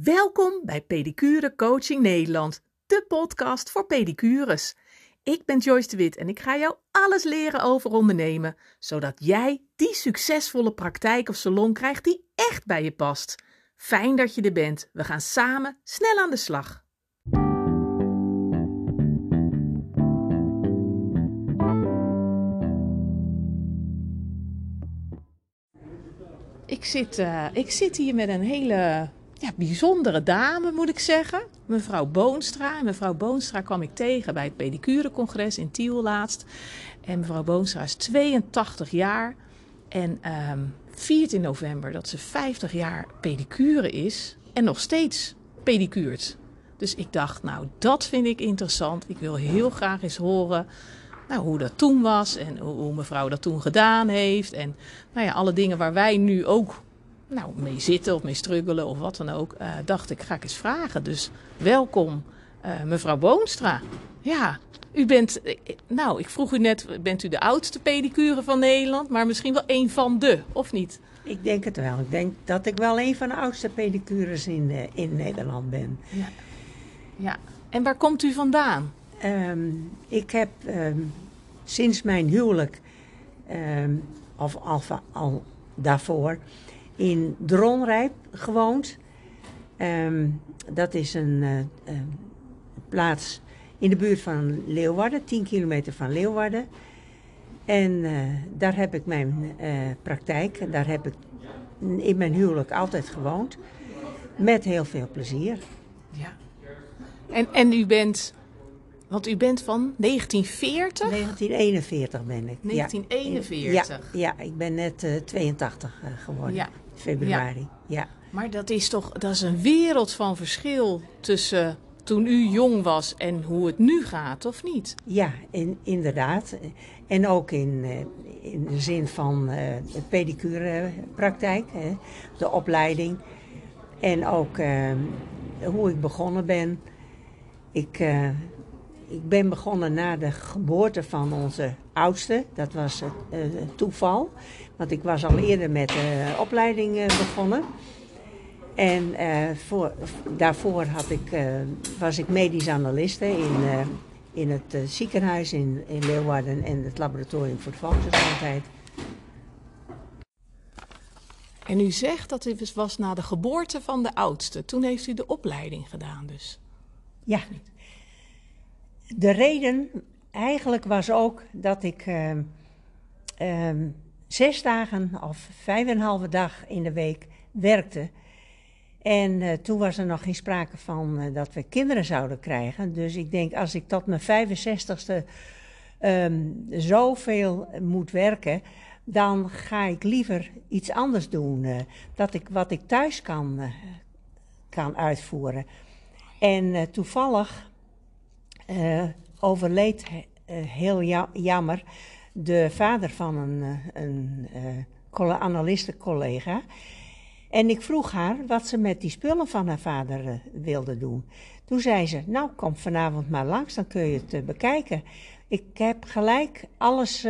Welkom bij Pedicure Coaching Nederland, de podcast voor pedicures. Ik ben Joyce de Wit en ik ga jou alles leren over ondernemen, zodat jij die succesvolle praktijk of salon krijgt die echt bij je past. Fijn dat je er bent. We gaan samen snel aan de slag. Ik zit, uh, ik zit hier met een hele ja, bijzondere dame, moet ik zeggen. Mevrouw Boonstra. En mevrouw Boonstra kwam ik tegen bij het pedicurecongres in Tiel laatst. En mevrouw Boonstra is 82 jaar. En um, 14 november dat ze 50 jaar pedicure is. En nog steeds pedicuurt. Dus ik dacht, nou, dat vind ik interessant. Ik wil heel graag eens horen nou, hoe dat toen was en hoe mevrouw dat toen gedaan heeft. En nou ja, alle dingen waar wij nu ook nou, mee zitten of mee struggelen of wat dan ook, uh, dacht ik, ga ik eens vragen. Dus welkom, uh, mevrouw Boonstra. Ja, u bent, nou, ik vroeg u net, bent u de oudste pedicure van Nederland, maar misschien wel een van de, of niet? Ik denk het wel. Ik denk dat ik wel een van de oudste pedicures in, uh, in Nederland ben. Ja. ja. En waar komt u vandaan? Um, ik heb um, sinds mijn huwelijk, um, of al, al daarvoor, in Dronrijp gewoond. Um, dat is een uh, uh, plaats in de buurt van Leeuwarden, 10 kilometer van Leeuwarden. En uh, daar heb ik mijn praktijk, daar heb ik in mijn huwelijk altijd gewoond. Met heel veel plezier. Ja. En, en u bent want u bent van 1940? 1941 ben ik. 1941? Ja, ja ik ben net uh, 82 uh, geworden. Ja. Februari, ja. ja. Maar dat is toch dat is een wereld van verschil tussen toen u jong was en hoe het nu gaat, of niet? Ja, in, inderdaad. En ook in, in de zin van uh, de pedicurepraktijk, de opleiding. En ook uh, hoe ik begonnen ben. Ik, uh, ik ben begonnen na de geboorte van onze oudste. Dat was het uh, toeval. Want ik was al eerder met de uh, opleiding uh, begonnen. En voor, daarvoor had ik, was ik medisch analiste in, in het ziekenhuis in, in Leeuwarden en het laboratorium voor de volksgezondheid. En u zegt dat het was na de geboorte van de oudste. Toen heeft u de opleiding gedaan dus? Ja, de reden eigenlijk was ook dat ik uh, uh, zes dagen of vijf en een halve dag in de week werkte. En uh, toen was er nog geen sprake van uh, dat we kinderen zouden krijgen. Dus ik denk, als ik tot mijn 65ste um, zoveel moet werken, dan ga ik liever iets anders doen. Uh, dat ik wat ik thuis kan, kan uitvoeren. En toevallig uh, overleed uh, heel ja jammer de vader van een, uh, een analistencollega. En ik vroeg haar wat ze met die spullen van haar vader wilde doen. Toen zei ze, nou kom vanavond maar langs, dan kun je het bekijken. Ik heb gelijk alles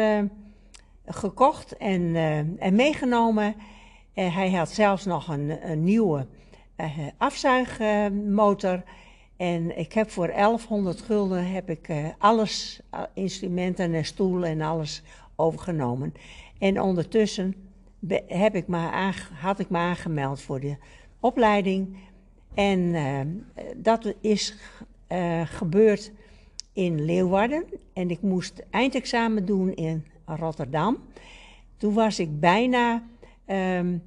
gekocht en, en meegenomen. hij had zelfs nog een nieuwe afzuigmotor. En ik heb voor 1100 gulden heb ik uh, alles, uh, instrumenten en stoelen en alles overgenomen. En ondertussen heb ik me had ik me aangemeld voor de opleiding. En uh, dat is gebeurd in Leeuwarden. En ik moest eindexamen doen in Rotterdam. Toen was ik bijna um,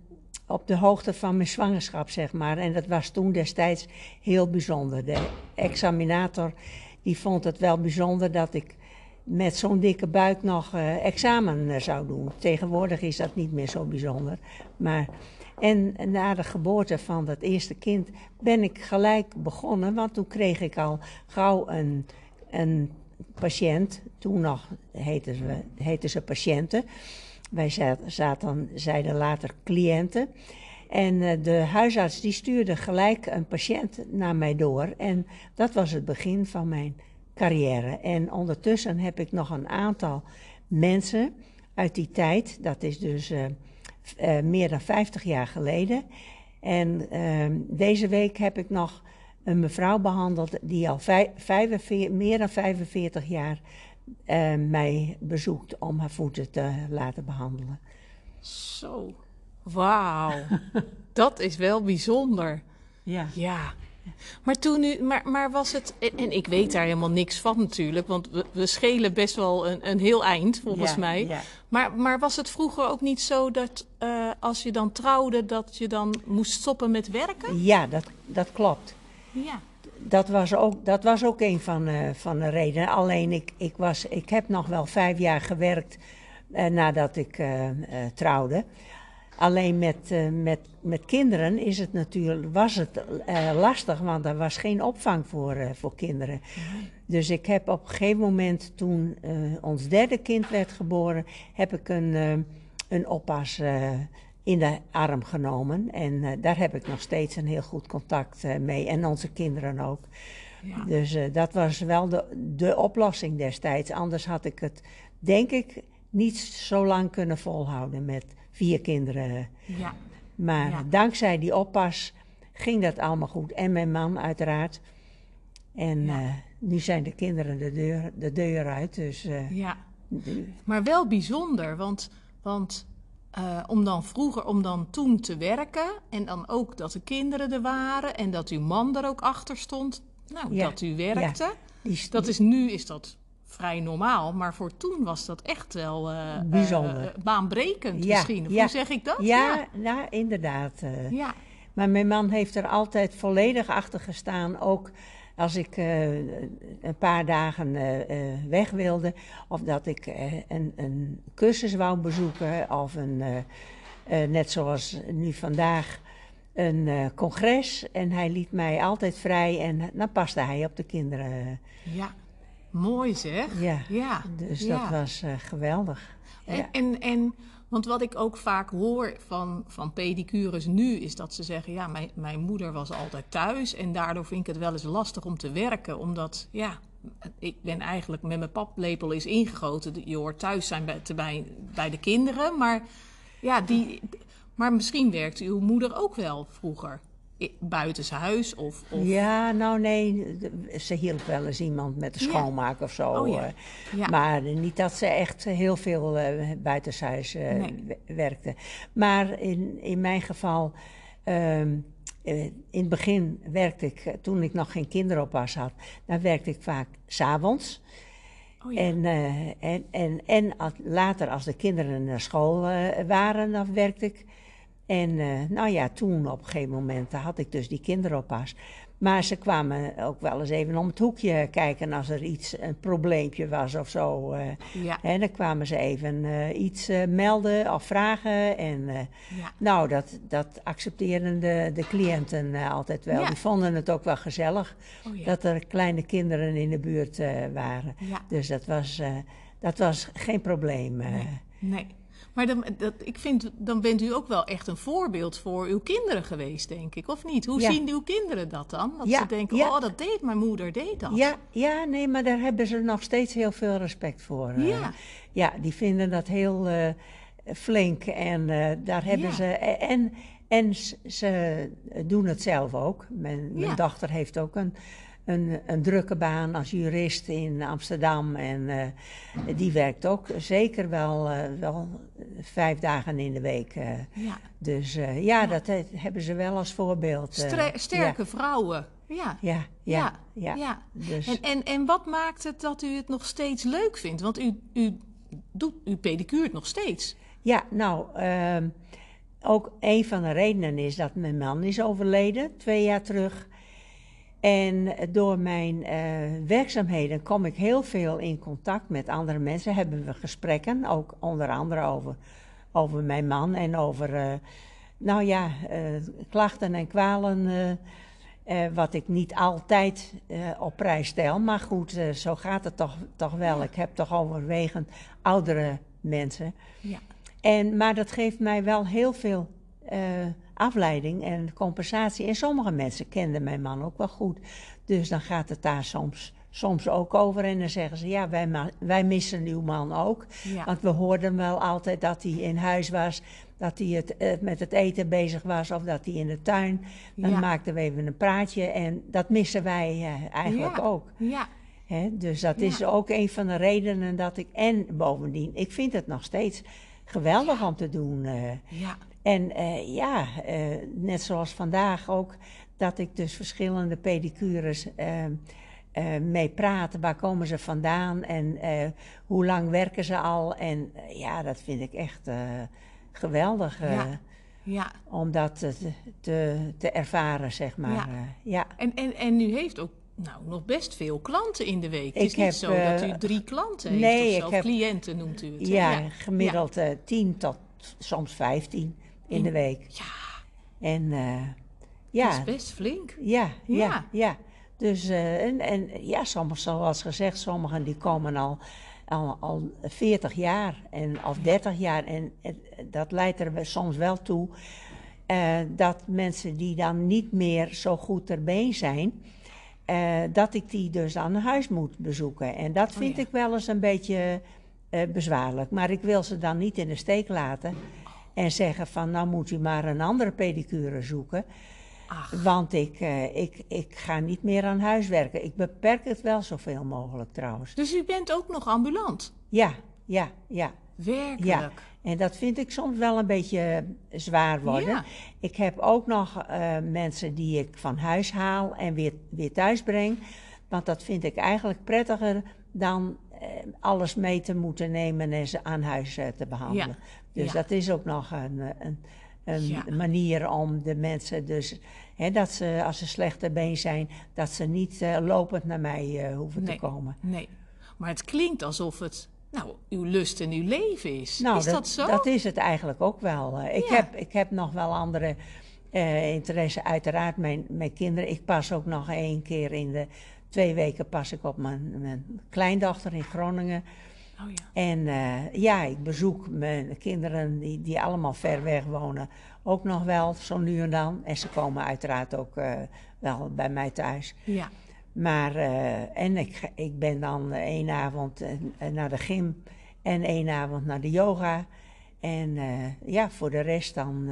op de hoogte van mijn zwangerschap, zeg maar. En dat was toen destijds heel bijzonder. De examinator die vond het wel bijzonder dat ik met zo'n dikke buik nog uh, examen uh, zou doen. Tegenwoordig is dat niet meer zo bijzonder. Maar, en na de geboorte van dat eerste kind ben ik gelijk begonnen, want toen kreeg ik al gauw een, een patiënt. Toen nog heten ze, heten ze patiënten. Wij zaten, zeiden later cliënten. En uh, de huisarts die stuurde gelijk een patiënt naar mij door. En dat was het begin van mijn carrière. En ondertussen heb ik nog een aantal mensen uit die tijd, dat is dus uh, uh, meer dan 50 jaar geleden. En ehm, deze week heb ik nog een mevrouw behandeld die al vij- 45 meer dan 45 jaar eh, mij bezoekt om haar voeten te laten behandelen. Zo. Wauw. dat is wel bijzonder. Ja. Ja. Maar toen u, maar, maar was het, en, en ik weet daar helemaal niks van natuurlijk, want we, we schelen best wel een, een heel eind volgens Ja, mij. ja. Maar, maar was het vroeger ook niet zo dat eh, als je dan trouwde, dat je dan moest stoppen met werken? Ja, dat, dat klopt. Ja. Dat was ook, dat was ook een van, eh, van de redenen. Alleen ik, ik, was, ik heb nog wel vijf jaar gewerkt eh, nadat ik eh, trouwde. Alleen met, met, met kinderen is het natuurlijk, was het lastig, want er was geen opvang voor, voor kinderen. Dus ik heb op een gegeven moment, toen ons derde kind werd geboren, heb ik een, een oppas in de arm genomen. En eh, daar heb ik nog steeds een heel goed contact eh, mee. En onze kinderen ook. Ja. Dus eh, dat was wel de, de oplossing destijds. Anders had ik het, denk ik, niet zo lang kunnen volhouden met vier kinderen. ja. Maar Ja. dankzij die oppas ging dat allemaal goed. En mijn man uiteraard. En nu zijn de kinderen de deur, de deur uit. Dus ja. Maar wel bijzonder, want, want eh, om dan vroeger, om dan toen te werken en dan ook dat de kinderen er waren en dat uw man er ook achter stond, nou, Ja, dat u werkte. die, Dat is nu is dat vrij normaal, maar voor toen was dat echt wel eh, Bijzonder. baanbrekend Ja, misschien. Hoe zeg ik dat? ja, ja. inderdaad. ja. Maar mijn man heeft er altijd volledig achter gestaan. Ook als ik eh, een paar dagen eh, eh, weg wilde. Of dat ik een, een cursus wou bezoeken. Of een, net zoals nu vandaag, een congres. En hij liet mij altijd vrij. En dan paste hij op de kinderen. ja. Mooi zeg. Ja, Ja. dus ja. dat was geweldig. En, Ja. en, en, want wat ik ook vaak hoor van, van pedicures nu, is dat ze zeggen: Ja, mijn, mijn moeder was altijd thuis. En daardoor vind ik het wel eens lastig om te werken. Omdat, ja, ik ben eigenlijk met mijn paplepel is ingegoten. Je hoort thuis zijn bij, te- bij, bij de kinderen. Maar, ja, die, maar misschien werkte uw moeder ook wel vroeger. Buitenshuis of. of Ja, nou nee, ze hielp wel eens iemand met de Ja. schoonmaak of zo. Oh ja. Ja. Maar niet dat ze echt heel veel eh buitenshuis eh, Nee. werkte. Maar in, in mijn geval, ehm, eh, in het begin werkte ik, toen ik nog geen kinderoppas had, dan werkte ik vaak s'avonds. Oh ja. En, en, en, en later, als de kinderen naar school waren, dan werkte ik. En eh, nou ja, toen op een gegeven moment had ik dus die kinderoppas. Maar ze kwamen ook wel eens even om het hoekje kijken als er iets, een probleempje was of zo. eh. ja. En dan kwamen ze even eh, iets melden of vragen. En Ja. nou, dat, dat accepteerden de, de cliënten altijd wel. Ja. Die vonden het ook wel gezellig Oh dat er kleine kinderen in de buurt waren. Dus dat was, dat was geen probleem. Nee. nee. Maar dan, dat, ik vind, dan bent u ook wel echt een voorbeeld voor uw kinderen geweest, denk ik. Of niet? Hoe Ja. zien uw kinderen dat dan? Dat Ja, ze denken, ja. oh, dat deed mijn moeder, deed dat. Ja, ja, nee, maar daar hebben ze nog steeds heel veel respect voor. eh. Ja. ja die vinden dat heel eh, flink en eh, daar hebben ze. En, en s- ze doen het zelf ook. Mijn, dochter heeft ook een, een, een drukke baan als jurist in Amsterdam. En eh, die werkt ook zeker wel, eh, wel vijf dagen in de week. eh. Ja. dus eh, ja, dat he- hebben ze wel als voorbeeld. sterke vrouwen. Ja. Ja, ja, ja. ja. ja. ja. Dus, En, en, en wat maakt het dat u het nog steeds leuk vindt? Want u, u, doet, u pedicuurt nog steeds. Ja, nou, ehm, ook een van de redenen is dat mijn man is overleden, twee jaar terug. En door mijn eh, werkzaamheden kom ik heel veel in contact met andere mensen. Hebben we gesprekken, ook onder andere over, over mijn man en over, eh, nou ja, eh, klachten en kwalen. wat ik niet altijd op prijs stel. Maar goed, zo gaat het toch, toch wel. Ik heb toch overwegend oudere mensen. Ja. En, maar dat geeft mij wel heel veel afleiding en compensatie. En sommige mensen kenden mijn man ook wel goed. Dus dan gaat het daar soms, soms ook over en dan zeggen ze, ja, wij, wij missen uw man ook. Ja. Want we hoorden wel altijd dat hij in huis was, dat hij het, eh, met het eten bezig was of dat hij in de tuin. Dan Ja. maakten we even een praatje en dat missen wij eh, eigenlijk Ja. ook. Ja. Dus dat is ook een van de redenen dat ik. En bovendien, ik vind het nog steeds geweldig om te doen. eh. Ja. En eh, ja, eh, net zoals vandaag ook, dat ik dus verschillende pedicures eh, mee praat. Waar komen ze vandaan en hoe lang werken ze al? En ja, dat vind ik echt geweldig Ja. Ja. om dat te, te, te ervaren, zeg maar. Ja. Ja. En, en, en u heeft ook nou, nog best veel klanten in de week. Het Ik is niet heb, zo dat u drie klanten heeft nee, of zo. Of heb- cliënten noemt u het. hè? Ja, gemiddeld 10 tot soms 15 in de week. Ja, En eh, dat ja, is best flink. ja, ja, Ja. ja, Dus eh, en, en ja, sommigen, zoals gezegd, sommigen die komen al, al, al 40 jaar en, of 30 jaar. En dat leidt er soms wel toe eh, dat mensen die dan niet meer zo goed ter been zijn, dat ik die dus aan huis moet bezoeken. En dat Oh, vind ja. ik wel eens een beetje bezwaarlijk. Maar ik wil ze dan niet in de steek laten en zeggen van nou moet u maar een andere pedicure zoeken. Ach, Want ik, eh, ik, ik ga niet meer aan huis werken. Ik beperk het wel zoveel mogelijk trouwens. dus u bent ook nog ambulant? Ja, ja, ja. Werkelijk? Ja, en dat vind ik soms wel een beetje zwaar worden. Ja. Ik heb ook nog eh, mensen die ik van huis haal en weer, weer thuis breng. Want dat vind ik eigenlijk prettiger dan eh, alles mee te moeten nemen en ze aan huis eh, te behandelen. Dus Ja. dat is ook nog een, eh, een, een Ja. manier om de mensen dus... Hè, dat ze, als ze slechter been zijn, dat ze niet eh, lopend naar mij eh, hoeven Nee. te komen. Nee. Maar het klinkt alsof het nou, uw lust en uw leven is. Nou, is dat, zo? Dat is het eigenlijk ook wel. Eh, ik, heb, ik heb nog wel andere eh interesse. Uiteraard mijn, mijn kinderen. Ik pas ook nog één keer in de twee weken pas ik op mijn, mijn kleindochter in Groningen. Oh ja. En eh, ja, ik bezoek mijn kinderen die, die allemaal ver weg wonen ook nog wel, zo nu en dan. En ze komen uiteraard ook eh, wel bij mij thuis. Ja. Maar, eh, en ik, ik ben dan één avond naar de gym en één avond naar de yoga. En ja, voor de rest dan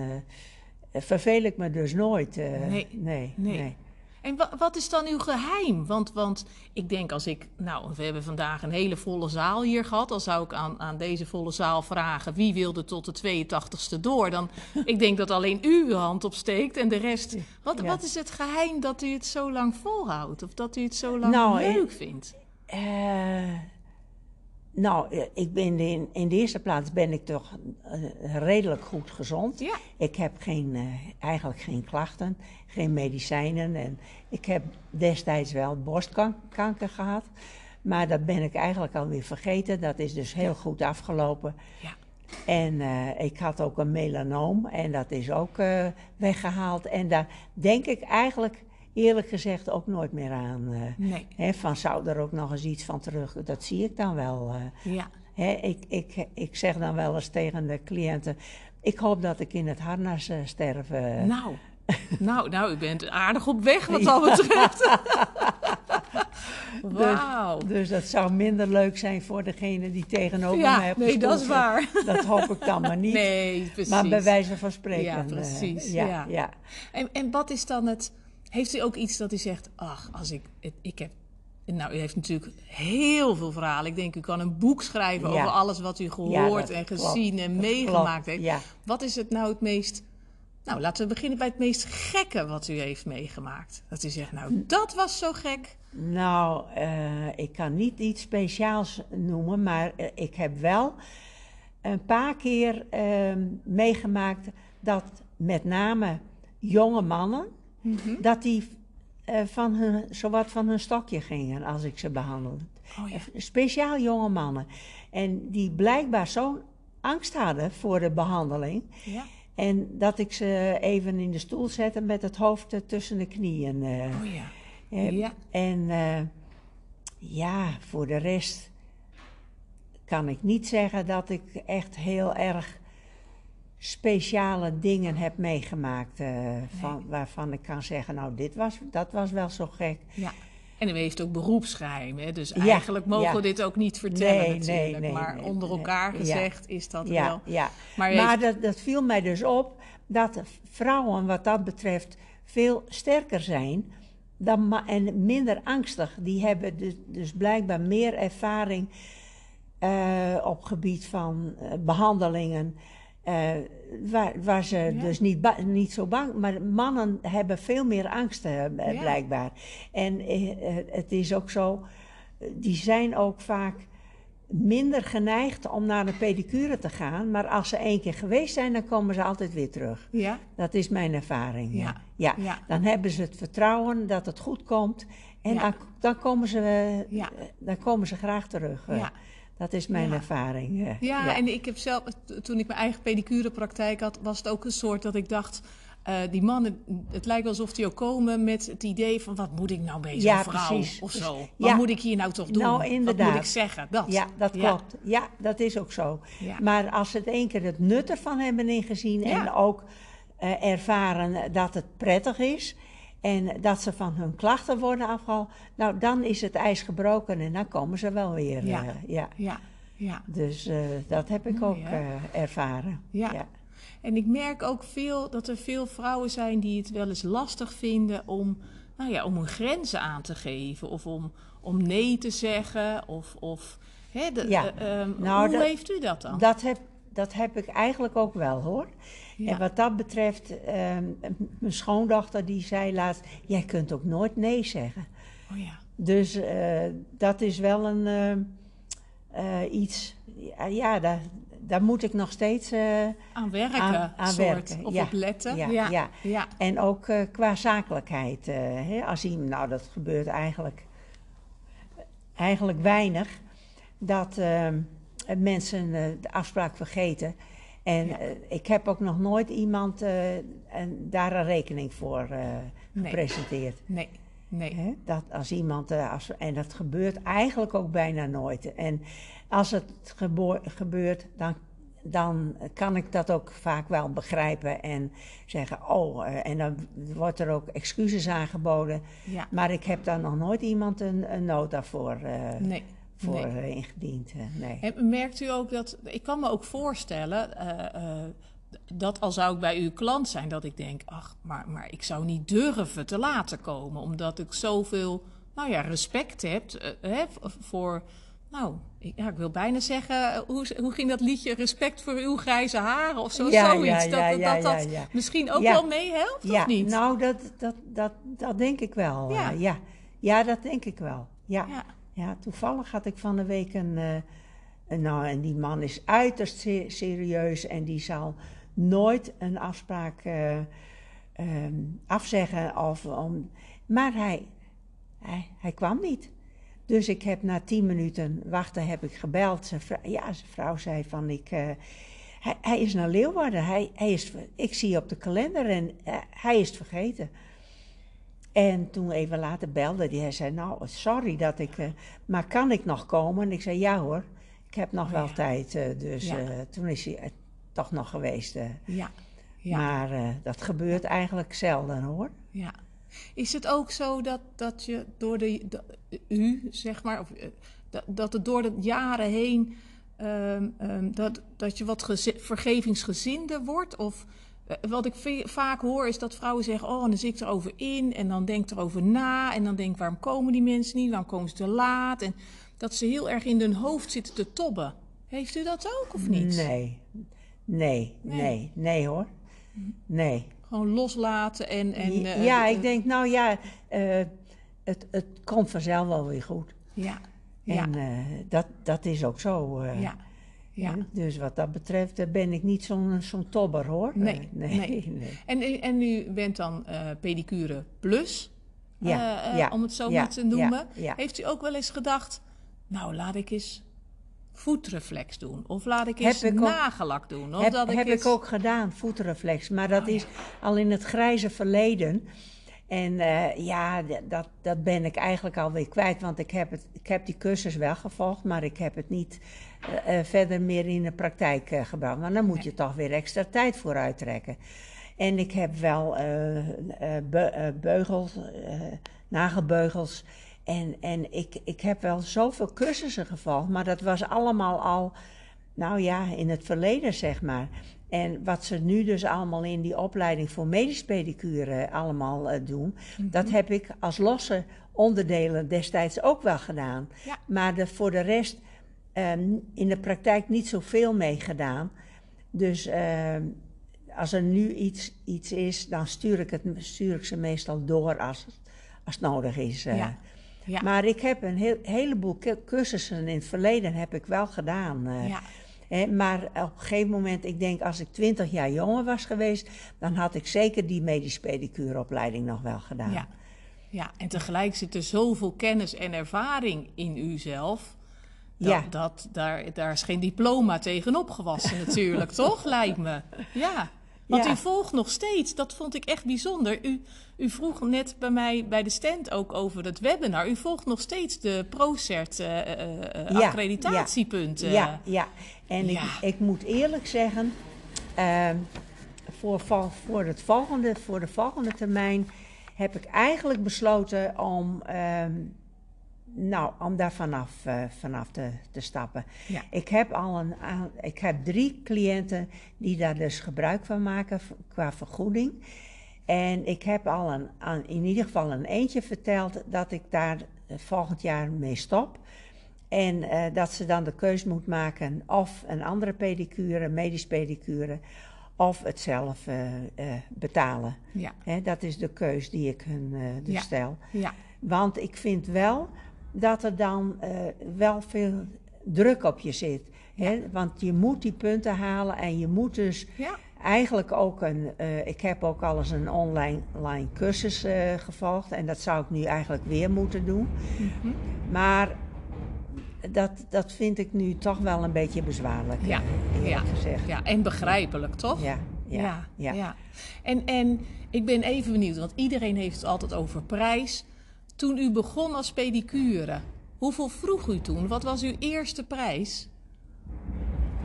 verveel ik me dus nooit. Nee, nee, nee. nee. En wa- wat is dan uw geheim? Want, want ik denk als ik... Nou, we hebben vandaag een hele volle zaal hier gehad. Dan zou ik aan, aan deze volle zaal vragen... wie wilde tot de 82ste door? Dan, ik denk dat alleen u uw hand opsteekt en de rest... Wat, Ja. wat is het geheim dat u het zo lang volhoudt? Of dat u het zo lang Nou, leuk vindt? Eh, nou, eh, ik ben in, in de eerste plaats ben ik toch eh, redelijk goed gezond. Ja. Ik heb geen, eh, eigenlijk geen klachten, geen medicijnen. En ik heb destijds wel borstkanker gehad. Maar dat ben ik eigenlijk alweer vergeten. Dat is dus heel goed afgelopen. Ja. En ik had ook een melanoom en dat is ook eh, weggehaald. En daar denk ik eigenlijk eerlijk gezegd ook nooit meer aan. eh. Nee. Hè, van zou er ook nog eens iets van terug, dat zie ik dan wel. eh. Ja. Hè, ik, ik, ik zeg dan wel eens tegen de cliënten, ik hoop dat ik in het harnas eh, sterf. Nou, nou, nou, u bent aardig op weg wat dat betreft. Wauw. Dus dat zou minder leuk zijn voor degene die tegenover mij Ja, op de nee, dat is waar. Dat hoop ik dan maar niet. Nee, precies. maar bij wijze van spreken. Ja, precies, ja, ja. ja. En, en wat is dan het... Heeft u ook iets dat u zegt... Ach, als ik... Ik heb... Nou, u heeft natuurlijk heel veel verhalen. Ik denk, u kan een boek schrijven Ja. over alles wat u gehoord en klopt. gezien en meegemaakt heeft. ja. Wat is het nou het meest... Nou, laten we beginnen bij het meest gekke wat u heeft meegemaakt. Dat u zegt, nou, dat was zo gek. Nou, eh, ik kan niet iets speciaals noemen, maar eh, ik heb wel een paar keer ehm, meegemaakt dat met name jonge mannen, dat die eh, van hun, zowat van hun stokje gingen als ik ze behandelde. Oh ja. Eh, Speciaal jonge mannen. En die blijkbaar zo'n angst hadden voor de behandeling. Ja. En dat ik ze even in de stoel zette met het hoofd tussen de knieën. eh. Oh ja. Ja. En ja, voor de rest kan ik niet zeggen dat ik echt heel erg speciale dingen heb meegemaakt. eh, van, waarvan ik kan zeggen, nou, dit was, dat was wel zo gek. Ja. En u heeft ook beroepsgeheim, hè? dus Ja, eigenlijk mogen ja. we dit ook niet vertellen Nee, natuurlijk. nee, maar onder elkaar gezegd is dat wel. ja. Maar, Maar, heeft- dat, dat viel mij dus op dat vrouwen wat dat betreft veel sterker zijn dan en minder angstig. Die hebben dus, dus blijkbaar meer ervaring eh, op gebied van eh, behandelingen. Eh, waar, waar ze Ja. dus niet, niet zo bang... Maar mannen hebben veel meer angst, eh, Ja. blijkbaar. En eh, het is ook zo... Die zijn ook vaak minder geneigd om naar de pedicure te gaan. Maar als ze één keer geweest zijn, dan komen ze altijd weer terug. ja, Dat is mijn ervaring. Ja. Ja. ja, Dan hebben ze het vertrouwen dat het goed komt. En Ja. dan, dan, komen ze, dan komen ze graag terug. ja. Dat is mijn Ja. ervaring. eh. Ja, en ik heb zelf, toen ik mijn eigen pedicurepraktijk had, was het ook een soort dat ik dacht. eh, die mannen, het lijkt wel alsof die ook komen met het idee van wat moet ik nou zo'n Ja, vrouw precies. of Dus- zo. Wat moet ik hier nou toch doen? Nou, Wat moet ik zeggen? Dat. Ja, dat klopt. Ja, dat is ook zo. Maar als ze het één keer het nut ervan hebben ingezien en ook eh, ervaren dat het prettig is en dat ze van hun klachten worden afgehaald, nou dan is het ijs gebroken en dan komen ze wel weer. Ja. eh, ja. Ja, ja. Dus eh, dat heb ik Mooi, ook eh, ervaren. Ja. En ik merk ook veel dat er veel vrouwen zijn die het wel eens lastig vinden om, nou ja, om hun grenzen aan te geven. Of om, om nee te zeggen. Of, of hè, de- Ja. eh, ehm, Nou, hoe dat- heeft u dat dan? Dat heb, dat heb ik eigenlijk ook wel hoor. Ja. En wat dat betreft, ehm, mijn schoondochter die zei laatst, jij kunt ook nooit nee zeggen. Oh ja. Dus eh, dat is wel een ehm, eh, iets, ja, ja daar, daar moet ik nog steeds, eh, Aan werken, Aan- aan soort, werken, of ja. op letten. Ja, ja, en ook eh, qua zakelijkheid. eh, hè, als iemand, nou dat gebeurt eigenlijk, eigenlijk weinig, dat ehm, mensen eh, de afspraak vergeten. En Ja. eh, ik heb ook nog nooit iemand eh, en daar een rekening voor eh, Nee. gepresenteerd. Nee, nee. Hè? Dat als iemand, als, en dat gebeurt eigenlijk ook bijna nooit. En als het gebeurt, dan, dan kan ik dat ook vaak wel begrijpen en zeggen, oh, en dan wordt er ook excuses aangeboden. Ja, Maar ik heb daar nog nooit iemand een, een nota voor, eh, nee. Voor nee. eh, ingediend. eh, nee. En merkt u ook dat, ik kan me ook voorstellen, eh, eh, dat al zou ik bij uw klant zijn, dat ik denk, ach, maar, maar ik zou niet durven te laten komen, omdat ik zoveel, nou ja, respect heb eh, hè, voor, nou, ik, ja, ik wil bijna zeggen, eh, hoe, hoe ging dat liedje, respect voor uw grijze haren of zo, Ja, zoiets, ja, dat dat, dat, dat misschien ook wel meehelpt, of niet? nou, dat, dat, dat, dat denk ik wel. Ja. Ja. ja. ja, dat denk ik wel. Ja. Ja, toevallig had ik van de week een, eh, Nou, en die man is uiterst se- serieus en die zal nooit een afspraak eh, ehm, afzeggen. Of, maar hij, hij, kwam niet. Dus ik heb na tien minuten wachten heb ik gebeld. Zijn vrou- ja, zijn vrouw zei van ik... eh, hij, hij is naar Leeuwarden. Hij, hij is, ik zie op de kalender en hij is het vergeten. En toen even later belde hij. Hij zei, nou, sorry dat ik... eh, maar kan ik nog komen? En ik zei, ja hoor, ik heb nog Oh, wel ja. tijd. eh, dus Ja. eh, toen is hij toch nog geweest. ja, ja. Maar dat gebeurt eigenlijk zelden hoor. Ja. Is het ook zo dat, dat je door de, u, zeg maar, of, dat, dat het door de jaren heen, ehm, ehm, dat, dat je wat gezi- vergevingsgezinder wordt? Of wat ik vaak hoor is dat vrouwen zeggen, oh, en dan zit ik erover in en dan denk ik erover na en dan denk ik, waarom komen die mensen niet? Waarom komen ze te laat? En dat ze heel erg in hun hoofd zitten te tobben. Heeft u dat ook of niet? Nee, nee, Nee. nee, nee, hoor. Nee. Gewoon loslaten en... en eh, ja, eh, ik denk, nou ja, eh, het, het komt vanzelf wel weer goed. Ja, ja, En eh, dat, dat is ook zo. eh. ja, ja. Dus wat dat betreft eh, ben ik niet zo'n zo'n tobber hoor. Nee, nee, nee. nee. En, u- en u bent dan eh, pedicure plus, Ja, eh, ja, om het zo maar te noemen. Heeft u ook wel eens gedacht, nou laat ik eens voetreflex doen. Of laat ik eens ik ook- nagellak doen. Of heb dat ik heb eens... ik ook gedaan, voetreflex. Maar dat Oh, is al in het grijze verleden. En eh, ja, dat, dat ben ik eigenlijk alweer kwijt. Want ik heb, het, ik heb die cursus wel gevolgd, maar ik heb het niet eh, eh, verder meer in de praktijk gebracht. Maar dan moet je toch weer extra tijd voor uittrekken. En ik heb wel be- beugels, nagelbeugels En, en ik, ik heb wel zoveel cursussen gevolgd, maar dat was allemaal al, nou ja, in het verleden zeg maar. En wat ze nu dus allemaal in die opleiding voor medisch pedicure allemaal uh, doen, dat heb ik als losse onderdelen destijds ook wel gedaan. Ja. Maar de, voor de rest um, in de praktijk niet zoveel mee gedaan. Dus um, als er nu iets, iets is, dan stuur ik, het, stuur ik ze meestal door als, als het nodig is. Uh. Ja. Ja. Maar ik heb een heel, heleboel cursussen in het verleden heb ik wel gedaan. Uh, Maar op een gegeven moment, ik denk als ik twintig jaar jonger was geweest, dan had ik zeker die medisch pedicureopleiding nog wel gedaan. Ja. ja, en tegelijk zit er zoveel kennis en ervaring in u zelf. Dat, Ja. dat, daar, daar is geen diploma tegenop gewassen natuurlijk, toch? Lijkt me. Ja, want Ja. u volgt nog steeds. Dat vond ik echt bijzonder. U, u vroeg net bij mij bij de stand ook over het webinar. U volgt nog steeds de ProCert eh, eh, eh, Ja, accreditatiepunten. Ja, ja. En. Ik, ik moet eerlijk zeggen, ehm, voor, voor, het volgende, voor de volgende termijn heb ik eigenlijk besloten om, ehm, nou, om daar vanaf, eh, vanaf te, te stappen. Ja. Ik heb al een, ik heb drie cliënten die daar dus gebruik van maken qua vergoeding. En ik heb al een, aan, in ieder geval een eentje verteld dat ik daar eh, volgend jaar mee stop. En eh, dat ze dan de keus moet maken of een andere pedicure, medisch pedicure, of het zelf betalen. Ja, Hè, dat is de keus die ik hun dus Ja. stel. ja, Want ik vind wel dat er dan eh, wel veel druk op je zit. Hè? Want je moet die punten halen en je moet dus ja. eigenlijk ook een. eh, ik heb ook al eens een online, online cursus eh, gevolgd en dat zou ik nu eigenlijk weer moeten doen. Mhm. Maar dat, dat vind ik nu toch wel een beetje bezwaarlijk. Ja, eerlijk ja. gezegd. ja. En begrijpelijk, toch? Ja, ja, ja. En, en ik ben even benieuwd, want iedereen heeft het altijd over prijs. Toen u begon als pedicure, hoeveel vroeg u toen? Wat was uw eerste prijs?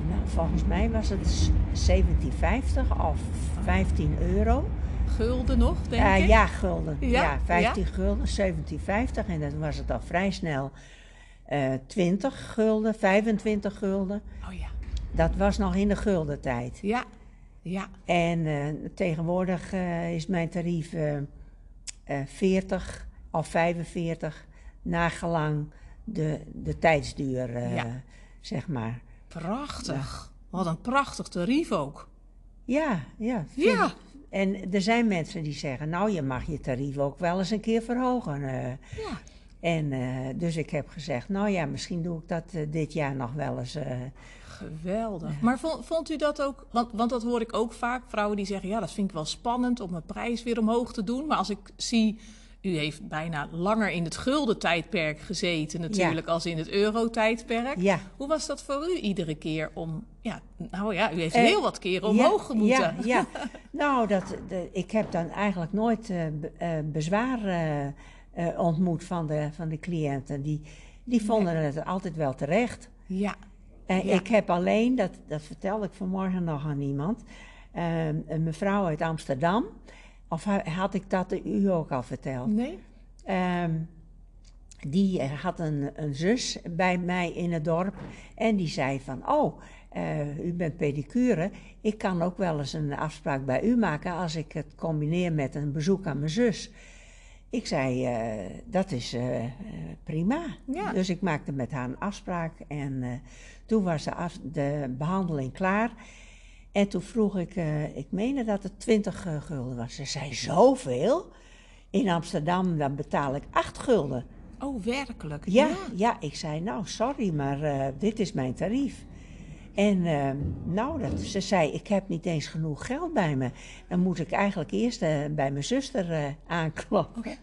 Nou, volgens mij was het 1750 of 15 euro. Gulden nog, denk Eh, ik? ja, gulden. Ja, Ja, 15 gulden, 1750. En dan was het al vrij snel eh 20 gulden, 25 gulden. Oh ja, Dat was nog in de guldentijd. ja, ja, En eh, tegenwoordig eh, is mijn tarief eh, eh, 40 of 45, nagelang de, de tijdsduur, eh, Ja. zeg maar. prachtig. Wat een prachtig tarief ook. Ja, ja. Ja. En er zijn mensen die zeggen, nou, je mag je tarief ook wel eens een keer verhogen. eh. Ja, En eh, dus ik heb gezegd, nou ja, misschien doe ik dat dit jaar nog wel eens. geweldig. Maar vond, vond u dat ook, want, want dat hoor ik ook vaak, vrouwen die zeggen, ja, dat vind ik wel spannend om mijn prijs weer omhoog te doen. Maar als ik zie, u heeft bijna langer in het gulden tijdperk gezeten natuurlijk als in het euro-tijdperk. ja. Hoe was dat voor u iedere keer om, ja, nou ja, u heeft Eh, heel wat keren omhoog ja, gemoeten. Ja, ja. nou, dat, de, ik heb dan eigenlijk nooit eh, eh, bezwaar ontmoet van de, van de cliënten. Die, die vonden het altijd wel terecht. ja, En Ja. ik heb alleen, dat, dat vertelde ik vanmorgen nog aan iemand, een mevrouw uit Amsterdam. Of ha- had ik dat u ook al verteld? nee? Ehm, die eh, had een, een zus bij mij in het dorp. En die zei van, oh, eh, u bent pedicure. Ik kan ook wel eens een afspraak bij u maken als ik het combineer met een bezoek aan mijn zus. Ik zei, eh, dat is prima. Ja. Dus ik maakte met haar een afspraak. En toen was de, af- de behandeling klaar. En toen vroeg ik, eh, ik meende dat het 20 eh, gulden was. Ze zei, zoveel? In Amsterdam dan betaal ik 8 gulden. Oh, werkelijk? Ja, ja. ik zei, nou sorry, maar eh, dit is mijn tarief. En eh, nou, dat, ze zei, ik heb niet eens genoeg geld bij me. Dan moet ik eigenlijk eerst bij mijn zuster aankloppen. Oké.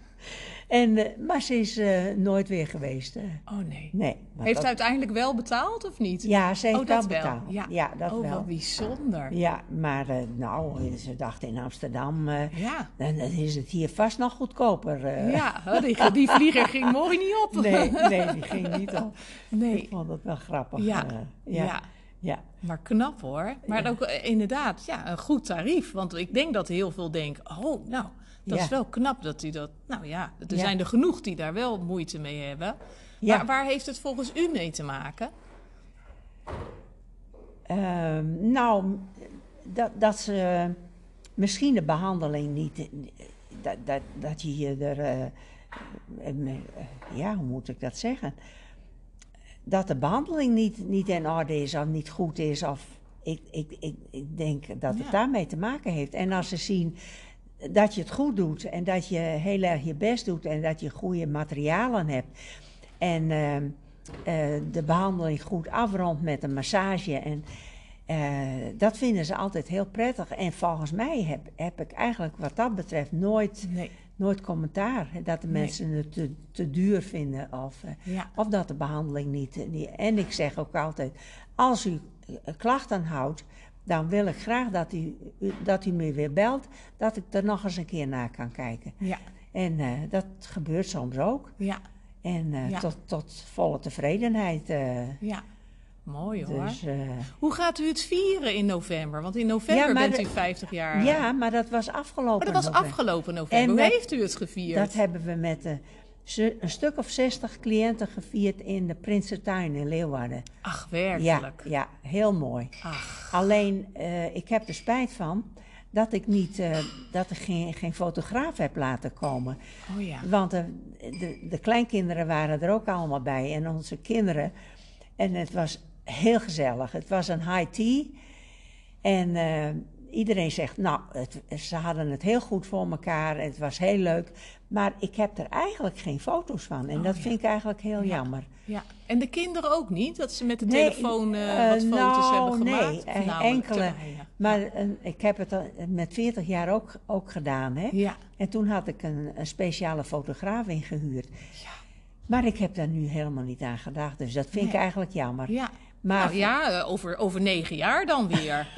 En, eh, maar ze is eh, nooit weer geweest. eh. Oh nee. nee. Heeft dat- uiteindelijk wel betaald of niet? Ja, ze heeft oh, dat wel betaald. Ja, dat oh, wel. wat bijzonder. Ja, maar nou, ze dacht in Amsterdam, Ja. dan is het hier vast nog goedkoper. Ja, die, die vlieger ging mooi niet op. Nee, nee, die ging niet op. Ik Nee. vond het wel grappig. Ja, Ja. ja, ja. maar knap hoor. Maar ook inderdaad, ja, een goed tarief. Want ik denk dat heel veel denken, oh, nou, Dat Ja. is wel knap dat u dat... Nou ja, er Ja. zijn er genoeg die daar wel moeite mee hebben. Ja. Waar, waar heeft het volgens u mee te maken? Ehm, nou, dat, dat ze misschien de behandeling niet. Dat, dat, dat je je er. eh, eh, eh, ja, hoe moet ik dat zeggen? Dat de behandeling niet, niet in orde is of niet goed is. Of ik, ik, ik, ik denk dat het Ja. daarmee te maken heeft. En als ze zien dat je het goed doet en dat je heel erg je best doet en dat je goede materialen hebt. En ehm, eh, de behandeling goed afrondt met een massage. En eh, dat vinden ze altijd heel prettig. En volgens mij heb, heb ik eigenlijk wat dat betreft nooit, Nee. nooit commentaar. Dat de Nee. mensen het te, te duur vinden of, eh, Ja. of dat de behandeling niet, niet. En ik zeg ook altijd: als u klachten houdt, dan wil ik graag dat u, dat u me weer belt, dat ik er nog eens een keer naar kan kijken. Ja. En eh, dat gebeurt soms ook. Ja. En eh, Ja. tot, tot volle tevredenheid. eh, Ja. Mooi hoor. dus, Hoe gaat u het vieren in november? Want in november Ja, bent u de- 50 jaar. ja, maar dat was afgelopen. Maar dat was november. afgelopen november. En Hoe met- heeft u het gevierd? Dat hebben we met ze- een stuk of 60 cliënten gevierd in de Prinsentuin in Leeuwarden. Ach, Ja, werkelijk. ja, heel mooi. Ach, Alleen, eh, ik heb er spijt van dat ik niet, eh, dat ik geen, geen fotograaf heb laten komen. oh ja. Want de, de, de kleinkinderen waren er ook allemaal bij en onze kinderen. En het was heel gezellig. Het was een high tea. En eh, iedereen zegt, nou, het, ze hadden het heel goed voor elkaar. Het was heel leuk. Maar ik heb er eigenlijk geen foto's van. En Oh, dat ja. vind ik eigenlijk heel Ja. jammer. ja. En de kinderen ook niet? Dat ze met de Nee, telefoon eh, eh, wat foto's nou, hebben gemaakt? nee, eh, namelijk te enkele. Maar ik heb het met 40 jaar ook, ook gedaan. Hè? Ja. En toen had ik een, een speciale fotograaf ingehuurd. Ja. Maar ik heb daar nu helemaal niet aan gedacht. Dus dat vind ik Nee. eigenlijk jammer. Ja. Maar ja, eh, over, over negen jaar dan weer.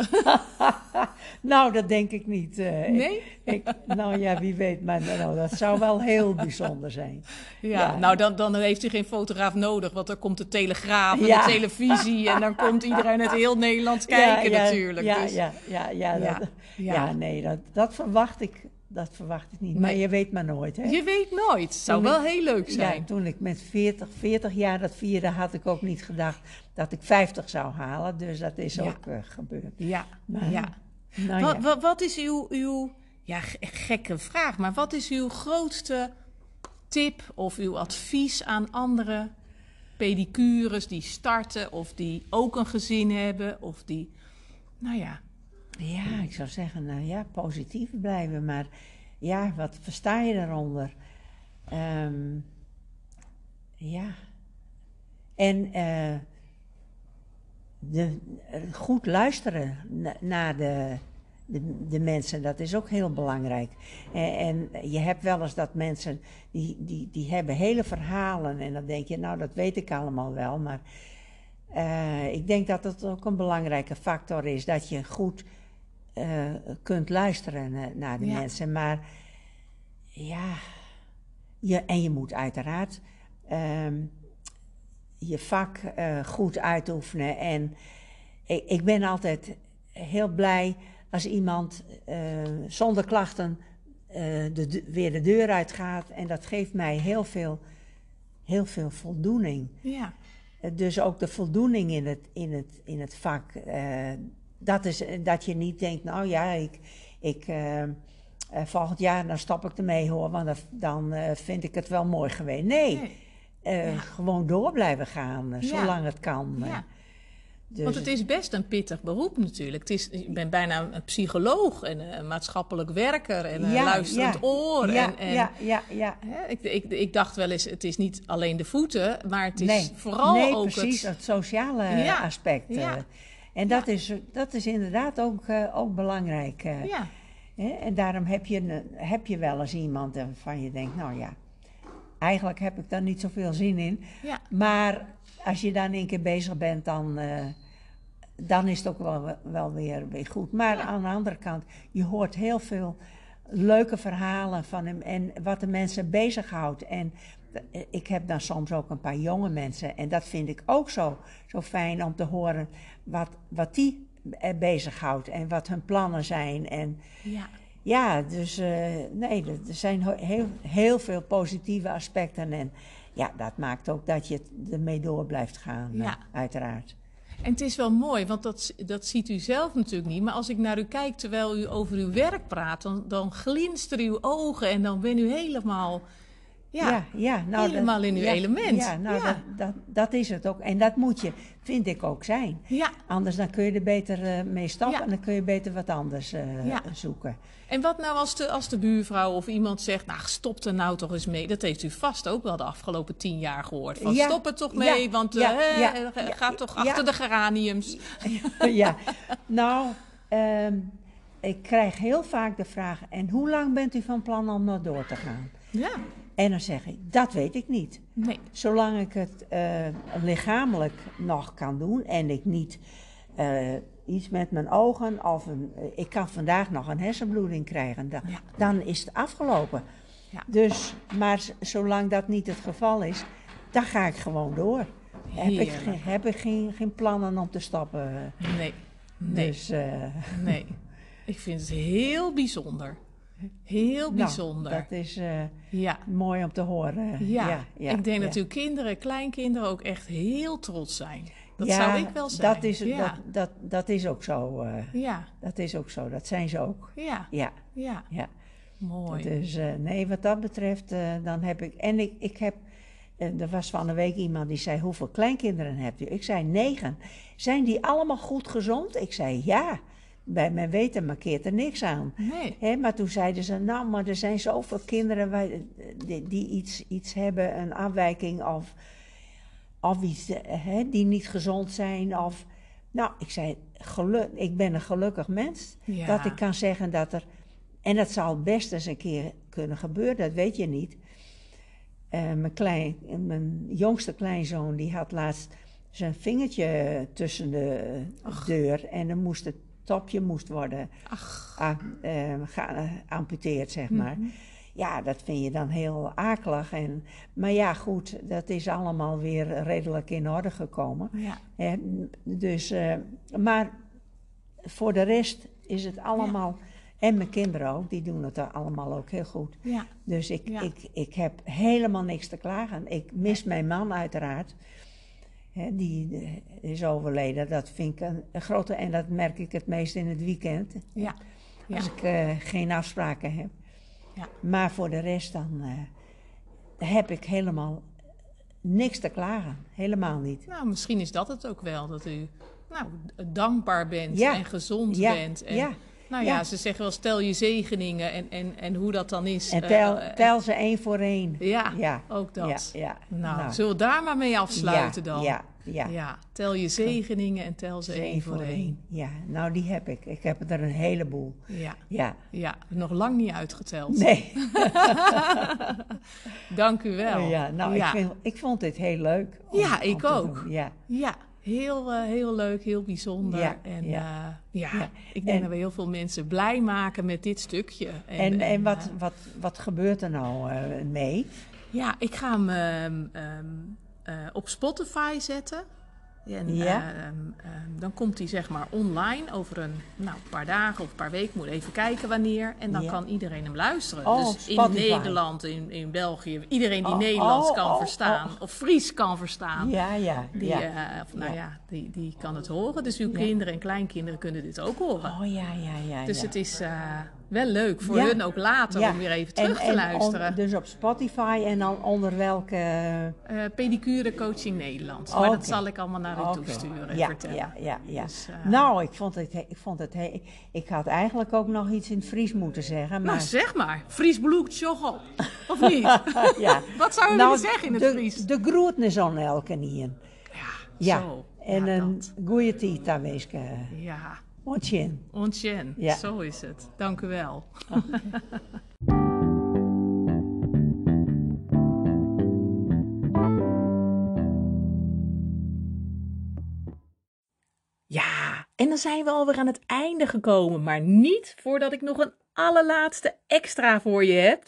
Nou, dat denk ik niet. eh. Nee? Ik, nou ja, wie weet. Maar nou, dat zou wel heel bijzonder zijn. Ja, Ja. nou dan, dan heeft u geen fotograaf nodig, want dan komt de telegraaf en Ja. de televisie en dan komt iedereen uit heel Nederland kijken ja, natuurlijk. Ja, dus. ja, ja, ja, Ja, dat, ja. ja. nee, dat, dat verwacht ik. Dat verwacht ik niet. Maar je weet maar nooit, hè? Je weet nooit, het zou Toen wel ik- heel leuk zijn. Ja, toen ik met 40, 40 jaar dat vierde, had ik ook niet gedacht dat ik 50 zou halen. Dus dat is Ja. ook eh, gebeurd. Ja, Maar, ja. Nou, Wat, ja. wat, wat is uw, uw, ja, ge- gekke vraag, maar wat is uw grootste tip of uw advies aan andere pedicures die starten of die ook een gezin hebben of die, nou ja, Ja, ik zou zeggen, nou ja, positief blijven. Maar ja, wat versta je daaronder? Ehm, ja. En eh, goed luisteren na- naar de, de, mensen, dat is ook heel belangrijk. En, en je hebt wel eens dat mensen, die, die, die hebben hele verhalen. En dan denk je, nou, dat weet ik allemaal wel. Maar eh, ik denk dat het ook een belangrijke factor is, dat je goed eh, kunt luisteren na- naar de Ja. mensen. Maar ja, je, en je moet uiteraard ehm, je vak eh, goed uitoefenen. En ik, ik ben altijd heel blij als iemand eh, zonder klachten eh, de, de- weer de deur uitgaat. En dat geeft mij heel veel, heel veel voldoening. ja, Eh, Dus ook de voldoening in het, in het, in het vak. Dat is eh, dat je niet denkt, nou ja, ik, ik, eh, volgend jaar dan stop ik ermee hoor, want dan, dan vind ik het wel mooi geweest. Nee, Nee. Ja. gewoon door blijven gaan, Ja. zolang het kan. ja. Dus, Want het is best een pittig beroep natuurlijk. Het is, ik ben bijna een psycholoog en een maatschappelijk werker en een Ja, luisterend ja. oor. ja, en, en, ja, ja, ja. Hè, ik, ik, ik dacht wel eens, het is niet alleen de voeten, maar het is nee, vooral nee, ook precies, het... het, sociale Ja, aspect. En dat, is, dat is inderdaad ook, eh, ook belangrijk. eh. Ja, Hè, En daarom heb je, heb je wel eens iemand waarvan je denkt, nou ja, eigenlijk heb ik daar niet zoveel zin in. ja, Maar als je dan een keer bezig bent, dan, eh, dan is het ook wel, wel weer, weer goed. Maar aan de andere kant, je hoort heel veel leuke verhalen van hem en wat de mensen bezighoudt. En ik heb dan soms ook een paar jonge mensen en dat vind ik ook zo, zo fijn om te horen wat, wat die bezighoudt en wat hun plannen zijn. En ja. ja, dus eh, nee, er zijn heel, heel veel positieve aspecten. En ja, dat maakt ook dat je ermee door blijft gaan, eh, Ja. uiteraard. En het is wel mooi, want dat, dat ziet u zelf natuurlijk niet. Maar als ik naar u kijk terwijl u over uw werk praat, dan, dan glinsteren uw ogen en dan ben u helemaal. Ja, ja, ja, nou, helemaal in uw ja, element. Ja, nou. Dat, dat, dat is het ook. En dat moet je, vind ik ook zijn. ja. Anders dan kun je er beter eh, mee stoppen Ja. en dan kun je beter wat anders eh, zoeken. En wat nou als de, als de buurvrouw of iemand zegt, nou stop er nou toch eens mee. Dat heeft u vast ook wel de afgelopen tien jaar gehoord. Van stop er toch mee, want Ja. eh, Ja. ga toch achter de geraniums. ja, nou, ehm, ik krijg heel vaak de vraag: en hoe lang bent u van plan om nog door te gaan? Ja, En dan zeg ik: dat weet ik niet. nee. Zolang ik het eh, lichamelijk nog kan doen en ik niet eh, iets met mijn ogen of een, eh, ik kan vandaag nog een hersenbloeding krijgen, dan, Ja. dan is het afgelopen. Ja. Dus, maar zolang dat niet het geval is, dan ga ik gewoon door. Heb ik, heb ik geen, geen plannen om te stoppen. Nee, nee, Dus, nee. Ik vind het heel bijzonder. Heel nou, bijzonder. dat is eh, Ja. mooi om te horen. Ja. ja, ik denk dat uw kinderen, kleinkinderen ook echt heel trots zijn. Dat zou ik wel zijn. Dat is, dat, dat, dat is ook zo. eh, ja, dat is ook zo. Dat zijn ze ook. ja, Ja, ja. Mooi. Dus nee, wat dat betreft, dan heb ik. En ik, ik heb. er was van een week iemand die zei: Hoeveel kleinkinderen hebt u? Ik zei: Negen. Zijn die allemaal goed gezond? Ik zei: Ja. Bij mijn weten markeert er niks aan. Nee. Hè, maar toen zeiden ze: Nou, maar er zijn zoveel kinderen die, die iets, iets hebben, een afwijking of, of iets hè, die niet gezond zijn. Of, nou, ik zei: geluk, Ik ben een gelukkig mens. Ja. Dat ik kan zeggen dat er. En dat zal best eens een keer kunnen gebeuren, dat weet je niet. Eh, mijn, klein, mijn jongste kleinzoon die had laatst zijn vingertje tussen de deur en dan moest het topje moest worden ga- geamputeerd, zeg maar. Mhm. Ja, dat vind je dan heel akelig. En, maar ja, goed, dat is allemaal weer redelijk in orde gekomen. ja. Dus, eh, maar voor de rest is het allemaal... En mijn kinderen ook, die doen het allemaal ook heel goed. Ja. Dus ik, ik, ik heb helemaal niks te klagen. Ik mis mijn man uiteraard. Hè, die eh, is overleden. Dat vind ik een, een grote... En dat merk ik het meest in het weekend. Ja. Ja. Als ik eh, geen afspraken heb. Ja. Maar voor de rest dan eh, heb ik helemaal niks te klagen. Helemaal niet. Nou, misschien is dat het ook wel, dat u nou, dankbaar bent Ja. en gezond bent. En, ja, Nou ja, ja. ze zeggen wel, stel je zegeningen en, en, en hoe dat dan is. En eh, tel, eh, tel ze één voor één. Ja, Ja, ook dat. Ja, ja. Nou, zullen we daar maar mee afsluiten dan? Ja, ja. Ja, tel je zegeningen en tel ze één voor één. Ja, nou die heb ik. Ik heb er een heleboel. Ja, Ja. ja, nog lang niet uitgeteld. Nee. Dank u wel. Ja, nou, ja. Ik, vind, ik vond dit heel leuk. Ja, ik ook. Ja. Ja, heel, eh, heel leuk, heel bijzonder. Ja, en ja. eh, ja, Ja. ik denk En- dat we heel veel mensen blij maken met dit stukje. En, en, wat, eh, wat, wat gebeurt er nou mee? ja, ik ga hem ehm, ehm, eh, op Spotify zetten. En Ja. eh, ehm, ehm, dan komt hij zeg maar online over een nou, paar dagen of een paar weken. Moet even kijken wanneer. En dan Ja. kan iedereen hem luisteren. Oh, dus in. Nederland, in, in België. Iedereen die Oh, Nederlands oh, kan verstaan. Of Fries kan verstaan. Ja, ja. Die, ja. eh, of, nou Ja. die, die kan het horen. Dus uw kinderen en kleinkinderen kunnen dit ook horen. Oh ja, ja, ja. dus het is eh, wel leuk voor Ja. hun ook later Ja. om weer even En- terug te en on- luisteren. dus op Spotify en dan onder welke... Eh, pedicure Coaching Nederland. Maar dat zal ik allemaal naar u Oké. toesturen en ja, vertellen. Ja, ja, ja. Dus, eh, nou, ik vond het, ik vond het, he- ik had eigenlijk ook nog iets in het Fries moeten zeggen, Nou, maar... zeg maar. Fries bloed tjoggel. Of niet? ja. Wat zou je Nou, willen zeggen in het de, Fries? De groetnis aan elke nien. Ja, Ja. zo. En een goede tijd weeske. Ja, Ontjen. ontjen. Ja. Zo is het. Dank u wel. Ja, en dan zijn we alweer aan het einde gekomen. Maar niet voordat ik nog een allerlaatste extra voor je heb.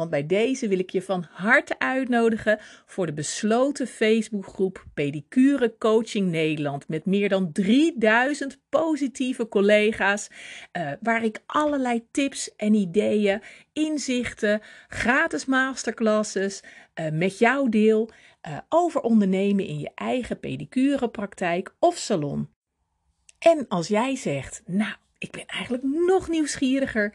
Want bij deze wil ik je van harte uitnodigen voor de besloten Facebookgroep Pedicure Coaching Nederland. Met meer dan 3000 positieve collega's. Uh, waar ik allerlei tips en ideeën, inzichten, gratis masterclasses uh, met jou deel. Uh, over ondernemen in je eigen pedicurepraktijk of salon. En als jij zegt, nou, ik ben eigenlijk nog nieuwsgieriger.